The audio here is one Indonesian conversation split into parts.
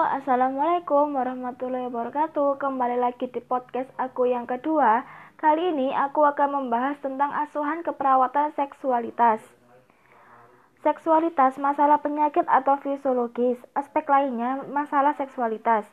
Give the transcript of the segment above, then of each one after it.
Assalamualaikum warahmatullahi wabarakatuh. Kembali lagi di podcast aku yang kedua. Kali ini aku akan membahas tentang asuhan keperawatan seksualitas. Seksualitas, masalah penyakit atau fisiologis. Aspek lainnya, masalah seksualitas.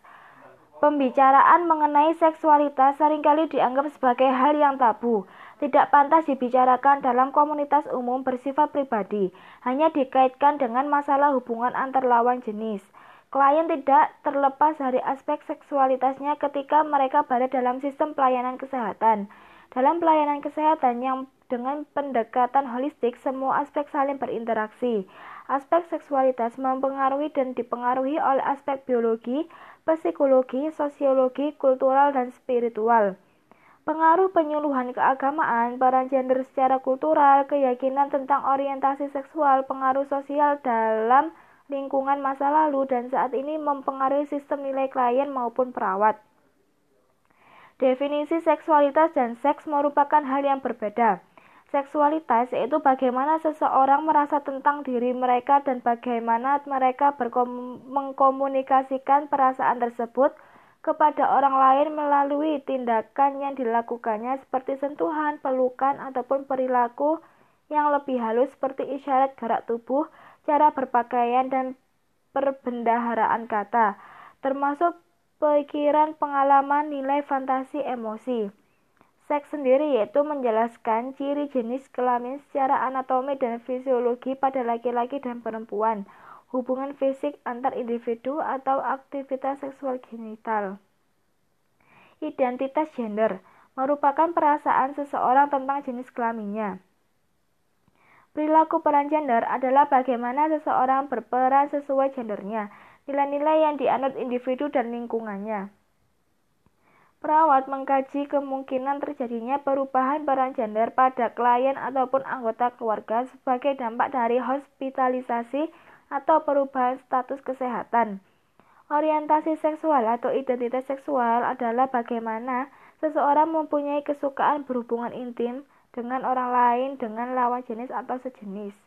Pembicaraan mengenai seksualitas sering kali dianggap sebagai hal yang tabu. Tidak pantas dibicarakan dalam komunitas umum bersifat pribadi, hanya dikaitkan dengan masalah hubungan antar lawan jenis. Klien tidak terlepas dari aspek seksualitasnya ketika mereka berada dalam sistem pelayanan kesehatan. Dalam pelayanan kesehatan yang dengan pendekatan holistik, semua aspek saling berinteraksi. Aspek seksualitas mempengaruhi dan dipengaruhi oleh aspek biologi, psikologi, sosiologi, kultural, dan spiritual. Pengaruh penyuluhan keagamaan, peran gender secara kultural, keyakinan tentang orientasi seksual, pengaruh sosial dalam lingkungan masa lalu dan saat ini mempengaruhi sistem nilai klien maupun perawat. Definisi seksualitas dan seks merupakan hal yang berbeda. Seksualitas yaitu bagaimana seseorang merasa tentang diri mereka dan bagaimana mereka mengkomunikasikan perasaan tersebut kepada orang lain melalui tindakan yang dilakukannya seperti sentuhan, pelukan, ataupun perilaku yang lebih halus seperti isyarat gerak tubuh, cara berpakaian, dan perbendaharaan kata, termasuk pikiran, pengalaman, nilai, fantasi, emosi. Seks sendiri yaitu menjelaskan ciri jenis kelamin secara anatomi dan fisiologi pada laki-laki dan perempuan, hubungan fisik antar individu atau aktivitas seksual genital. Identitas gender merupakan perasaan seseorang tentang jenis kelaminnya. Perilaku peran gender adalah bagaimana seseorang berperan sesuai gendernya, nilai-nilai yang dianut individu dan lingkungannya. Perawat mengkaji kemungkinan terjadinya perubahan peran gender pada klien ataupun anggota keluarga sebagai dampak dari hospitalisasi atau perubahan status kesehatan. Orientasi seksual atau identitas seksual adalah bagaimana seseorang mempunyai kesukaan berhubungan intim, dengan orang lain dengan lawan jenis atau sejenis.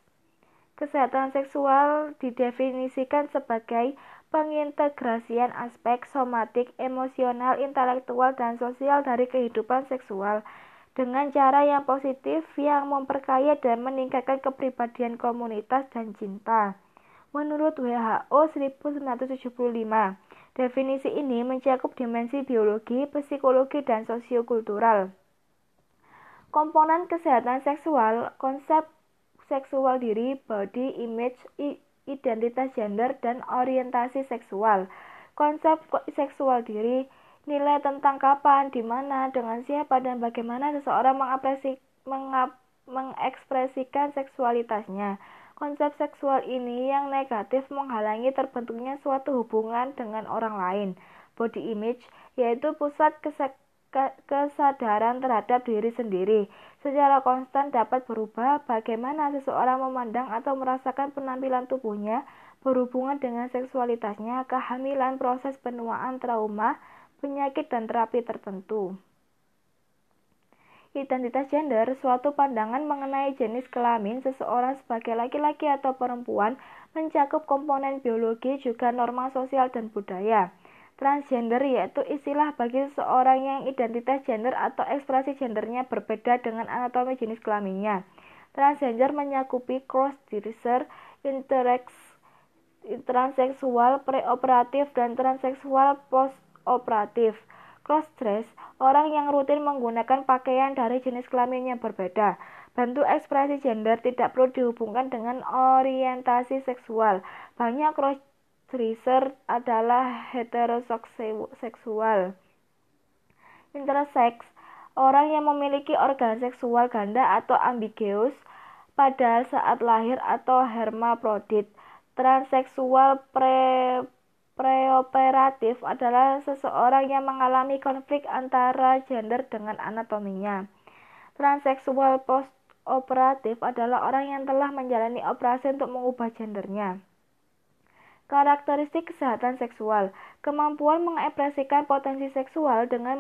Kesehatan seksual didefinisikan sebagai pengintegrasian aspek somatik, emosional, intelektual, dan sosial dari kehidupan seksual dengan cara yang positif yang memperkaya dan meningkatkan kepribadian komunitas dan cinta. Menurut WHO 1975, definisi ini mencakup dimensi biologi, psikologi, dan sosiokultural. Komponen kesehatan seksual, konsep seksual diri, body image, identitas gender, dan orientasi seksual. Konsep seksual diri, nilai tentang kapan, di mana, dengan siapa, dan bagaimana seseorang mengekspresikan seksualitasnya. Konsep seksual ini yang negatif menghalangi terbentuknya suatu hubungan dengan orang lain. Body image yaitu pusat kesadaran terhadap diri sendiri secara konstan dapat berubah bagaimana seseorang memandang atau merasakan penampilan tubuhnya berhubungan dengan seksualitasnya, kehamilan, proses penuaan, trauma, penyakit, dan terapi tertentu. Identitas gender, suatu pandangan mengenai jenis kelamin seseorang sebagai laki-laki atau perempuan, mencakup komponen biologi juga norma sosial dan budaya. Transgender yaitu istilah bagi seseorang yang identitas gender atau ekspresi gendernya berbeda dengan anatomi jenis kelaminnya. Transgender menyakupi cross-dresser, intersex, transseksual, preoperatif, dan transseksual post-operatif. Cross-dress, orang yang rutin menggunakan pakaian dari jenis kelamin yang berbeda. Bentuk ekspresi gender tidak perlu dihubungkan dengan orientasi seksual. Banyak cross dresser adalah heteroseksual. Intersex, orang yang memiliki organ seksual ganda atau ambiguous pada saat lahir atau hermaprodit. Transseksual pre preoperatif adalah seseorang yang mengalami konflik antara gender dengan anatominya. Transseksual postoperatif adalah orang yang telah menjalani operasi untuk mengubah gendernya. Karakteristik kesehatan seksual, kemampuan mengekspresikan potensi seksual dengan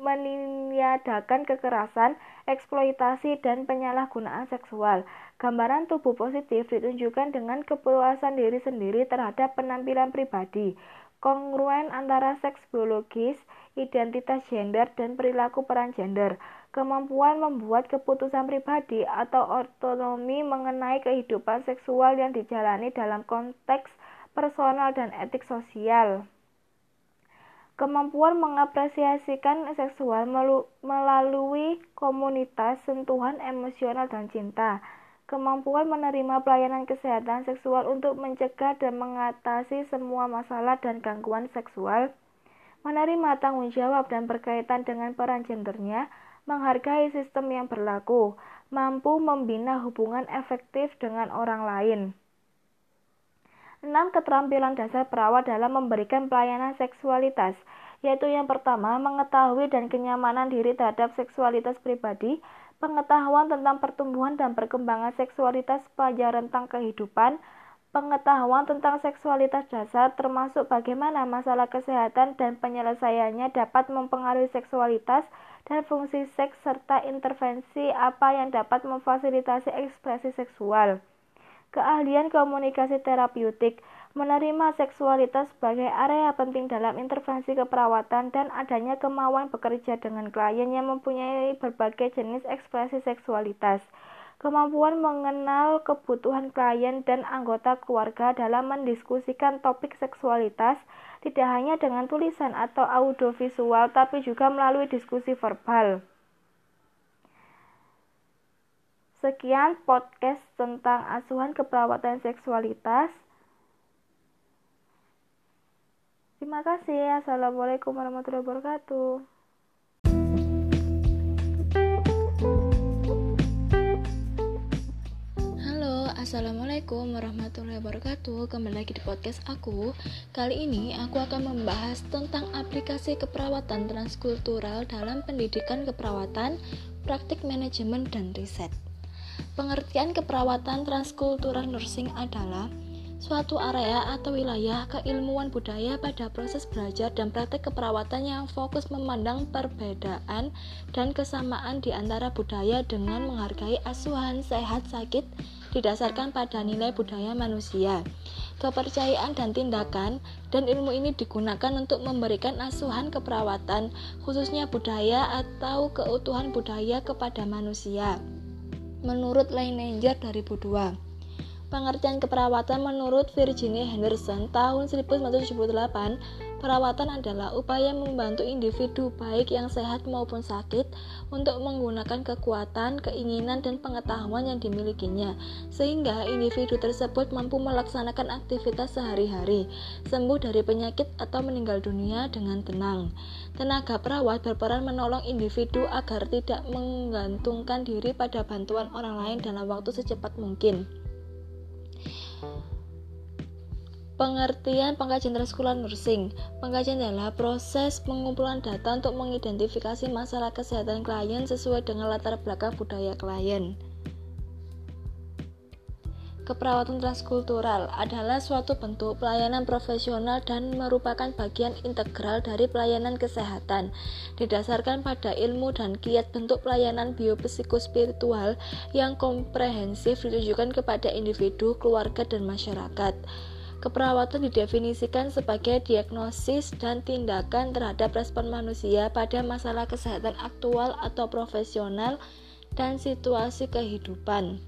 meniadakan kekerasan, eksploitasi, dan penyalahgunaan seksual. Gambaran tubuh positif ditunjukkan dengan kepuasan diri sendiri terhadap penampilan pribadi. kongruen antara seks biologis, identitas gender, dan perilaku peran gender, kemampuan membuat keputusan pribadi atau otonomi mengenai kehidupan seksual yang dijalani dalam konteks personal dan etik sosial. Kemampuan mengapresiasikan seksual melalui komunitas, sentuhan emosional, dan cinta kemampuan menerima pelayanan kesehatan seksual untuk mencegah dan mengatasi semua masalah dan gangguan seksual, menerima tanggung jawab dan berkaitan dengan peran gendernya, menghargai sistem yang berlaku, mampu membina hubungan efektif dengan orang lain. 6. Keterampilan dasar perawat dalam memberikan pelayanan seksualitas, yaitu yang pertama, mengetahui dan kenyamanan diri terhadap seksualitas pribadi, pengetahuan tentang pertumbuhan dan perkembangan seksualitas pada rentang kehidupan, pengetahuan tentang seksualitas dasar termasuk bagaimana masalah kesehatan dan penyelesaiannya dapat mempengaruhi seksualitas dan fungsi seks serta intervensi apa yang dapat memfasilitasi ekspresi seksual. Keahlian komunikasi terapeutik menerima seksualitas sebagai area penting dalam intervensi keperawatan dan adanya kemauan bekerja dengan klien yang mempunyai berbagai jenis ekspresi seksualitas. Kemampuan mengenal kebutuhan klien dan anggota keluarga dalam mendiskusikan topik seksualitas tidak hanya dengan tulisan atau audiovisual tapi juga melalui diskusi verbal. Sekian podcast tentang asuhan keperawatan seksualitas. Terima kasih. Assalamualaikum warahmatullahi wabarakatuh. Assalamualaikum warahmatullahi wabarakatuh Kembali lagi di podcast aku Kali ini aku akan membahas tentang aplikasi keperawatan transkultural dalam pendidikan keperawatan, praktik manajemen, dan riset Pengertian keperawatan transkultural nursing adalah suatu area atau wilayah keilmuan budaya pada proses belajar dan praktek keperawatan yang fokus memandang perbedaan dan kesamaan di antara budaya dengan menghargai asuhan sehat sakit didasarkan pada nilai budaya manusia, kepercayaan dan tindakan, dan ilmu ini digunakan untuk memberikan asuhan keperawatan, khususnya budaya atau keutuhan budaya kepada manusia. Menurut Leininger 2002 Pengertian keperawatan menurut Virginia Henderson tahun 1978, perawatan adalah upaya membantu individu baik yang sehat maupun sakit untuk menggunakan kekuatan, keinginan, dan pengetahuan yang dimilikinya, sehingga individu tersebut mampu melaksanakan aktivitas sehari-hari, sembuh dari penyakit atau meninggal dunia dengan tenang. Tenaga perawat berperan menolong individu agar tidak menggantungkan diri pada bantuan orang lain dalam waktu secepat mungkin. Pengertian pengkajian transkular nursing Pengkajian adalah proses pengumpulan data untuk mengidentifikasi masalah kesehatan klien sesuai dengan latar belakang budaya klien. Keperawatan transkultural adalah suatu bentuk pelayanan profesional dan merupakan bagian integral dari pelayanan kesehatan. Didasarkan pada ilmu dan kiat bentuk pelayanan biopsikospiritual yang komprehensif ditujukan kepada individu, keluarga, dan masyarakat. Keperawatan didefinisikan sebagai diagnosis dan tindakan terhadap respon manusia pada masalah kesehatan aktual atau profesional dan situasi kehidupan.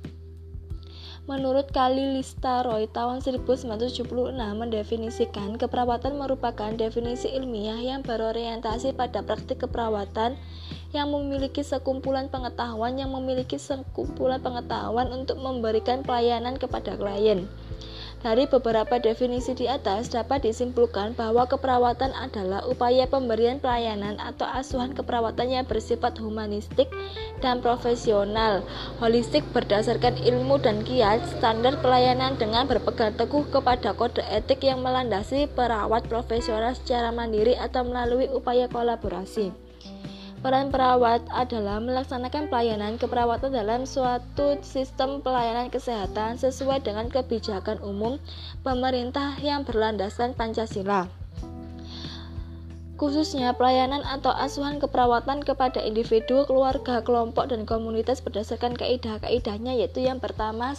Menurut Kali Roy tahun 1976 mendefinisikan keperawatan merupakan definisi ilmiah yang berorientasi pada praktik keperawatan yang memiliki sekumpulan pengetahuan yang memiliki sekumpulan pengetahuan untuk memberikan pelayanan kepada klien. Dari beberapa definisi di atas dapat disimpulkan bahwa keperawatan adalah upaya pemberian pelayanan atau asuhan keperawatan yang bersifat humanistik dan profesional, holistik berdasarkan ilmu dan kiat, standar pelayanan dengan berpegang teguh kepada kode etik yang melandasi perawat profesional secara mandiri atau melalui upaya kolaborasi. Peran perawat adalah melaksanakan pelayanan keperawatan dalam suatu sistem pelayanan kesehatan sesuai dengan kebijakan umum pemerintah yang berlandaskan Pancasila. Khususnya pelayanan atau asuhan keperawatan kepada individu, keluarga, kelompok, dan komunitas berdasarkan kaidah-kaidahnya yaitu yang pertama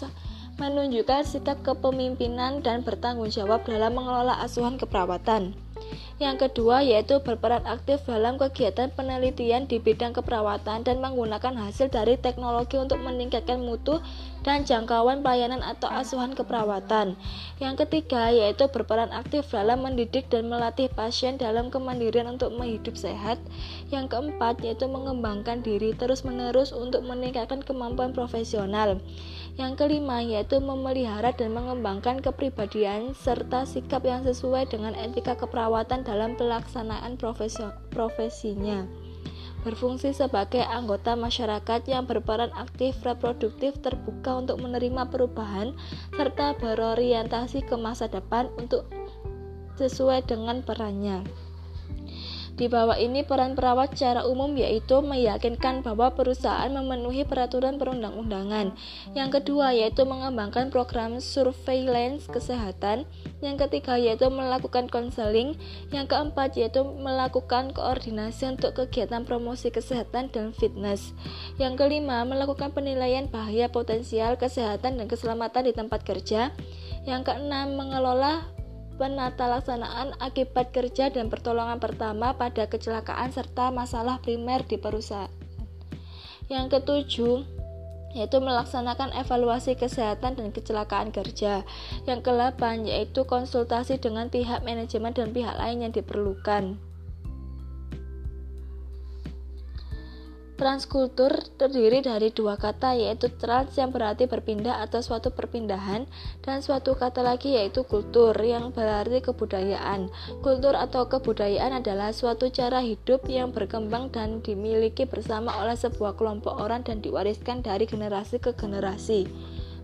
menunjukkan sikap kepemimpinan dan bertanggung jawab dalam mengelola asuhan keperawatan. Yang kedua yaitu berperan aktif dalam kegiatan penelitian di bidang keperawatan dan menggunakan hasil dari teknologi untuk meningkatkan mutu dan jangkauan pelayanan atau asuhan keperawatan. Yang ketiga yaitu berperan aktif dalam mendidik dan melatih pasien dalam kemandirian untuk menghidup sehat. Yang keempat yaitu mengembangkan diri terus-menerus untuk meningkatkan kemampuan profesional. Yang kelima yaitu memelihara dan mengembangkan kepribadian serta sikap yang sesuai dengan etika keperawatan dalam pelaksanaan profesi profesinya. Berfungsi sebagai anggota masyarakat yang berperan aktif, reproduktif, terbuka untuk menerima perubahan, serta berorientasi ke masa depan untuk sesuai dengan perannya. Di bawah ini peran perawat secara umum yaitu meyakinkan bahwa perusahaan memenuhi peraturan perundang-undangan. Yang kedua yaitu mengembangkan program surveillance kesehatan. Yang ketiga yaitu melakukan konseling. Yang keempat yaitu melakukan koordinasi untuk kegiatan promosi kesehatan dan fitness. Yang kelima melakukan penilaian bahaya potensial kesehatan dan keselamatan di tempat kerja. Yang keenam mengelola penata laksanaan akibat kerja dan pertolongan pertama pada kecelakaan serta masalah primer di perusahaan. Yang ketujuh, yaitu melaksanakan evaluasi kesehatan dan kecelakaan kerja. Yang kedelapan yaitu konsultasi dengan pihak manajemen dan pihak lain yang diperlukan. Transkultur terdiri dari dua kata yaitu trans yang berarti berpindah atau suatu perpindahan dan suatu kata lagi yaitu kultur yang berarti kebudayaan. Kultur atau kebudayaan adalah suatu cara hidup yang berkembang dan dimiliki bersama oleh sebuah kelompok orang dan diwariskan dari generasi ke generasi.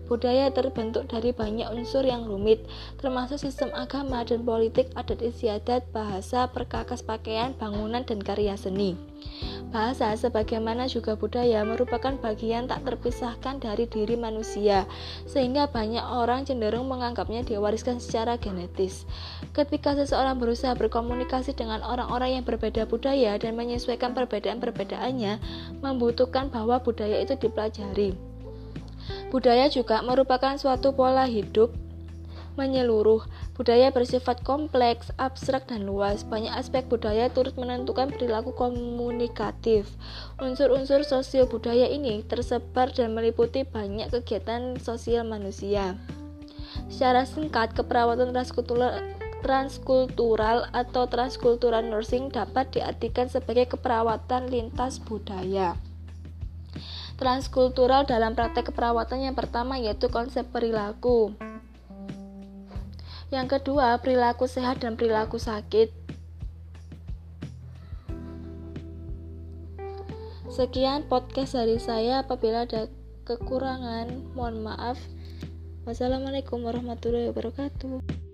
Budaya terbentuk dari banyak unsur yang rumit, termasuk sistem agama dan politik, adat istiadat, bahasa, perkakas pakaian, bangunan, dan karya seni. Bahasa, sebagaimana juga budaya, merupakan bagian tak terpisahkan dari diri manusia, sehingga banyak orang cenderung menganggapnya diwariskan secara genetis. Ketika seseorang berusaha berkomunikasi dengan orang-orang yang berbeda budaya dan menyesuaikan perbedaan-perbedaannya, membutuhkan bahwa budaya itu dipelajari. Budaya juga merupakan suatu pola hidup menyeluruh. Budaya bersifat kompleks, abstrak, dan luas. Banyak aspek budaya turut menentukan perilaku komunikatif. Unsur-unsur sosial budaya ini tersebar dan meliputi banyak kegiatan sosial manusia. Secara singkat, keperawatan transkultural transkultural atau transkultural nursing dapat diartikan sebagai keperawatan lintas budaya transkultural dalam praktek keperawatan yang pertama yaitu konsep perilaku. Yang kedua, perilaku sehat dan perilaku sakit. Sekian podcast dari saya. Apabila ada kekurangan, mohon maaf. Wassalamualaikum warahmatullahi wabarakatuh.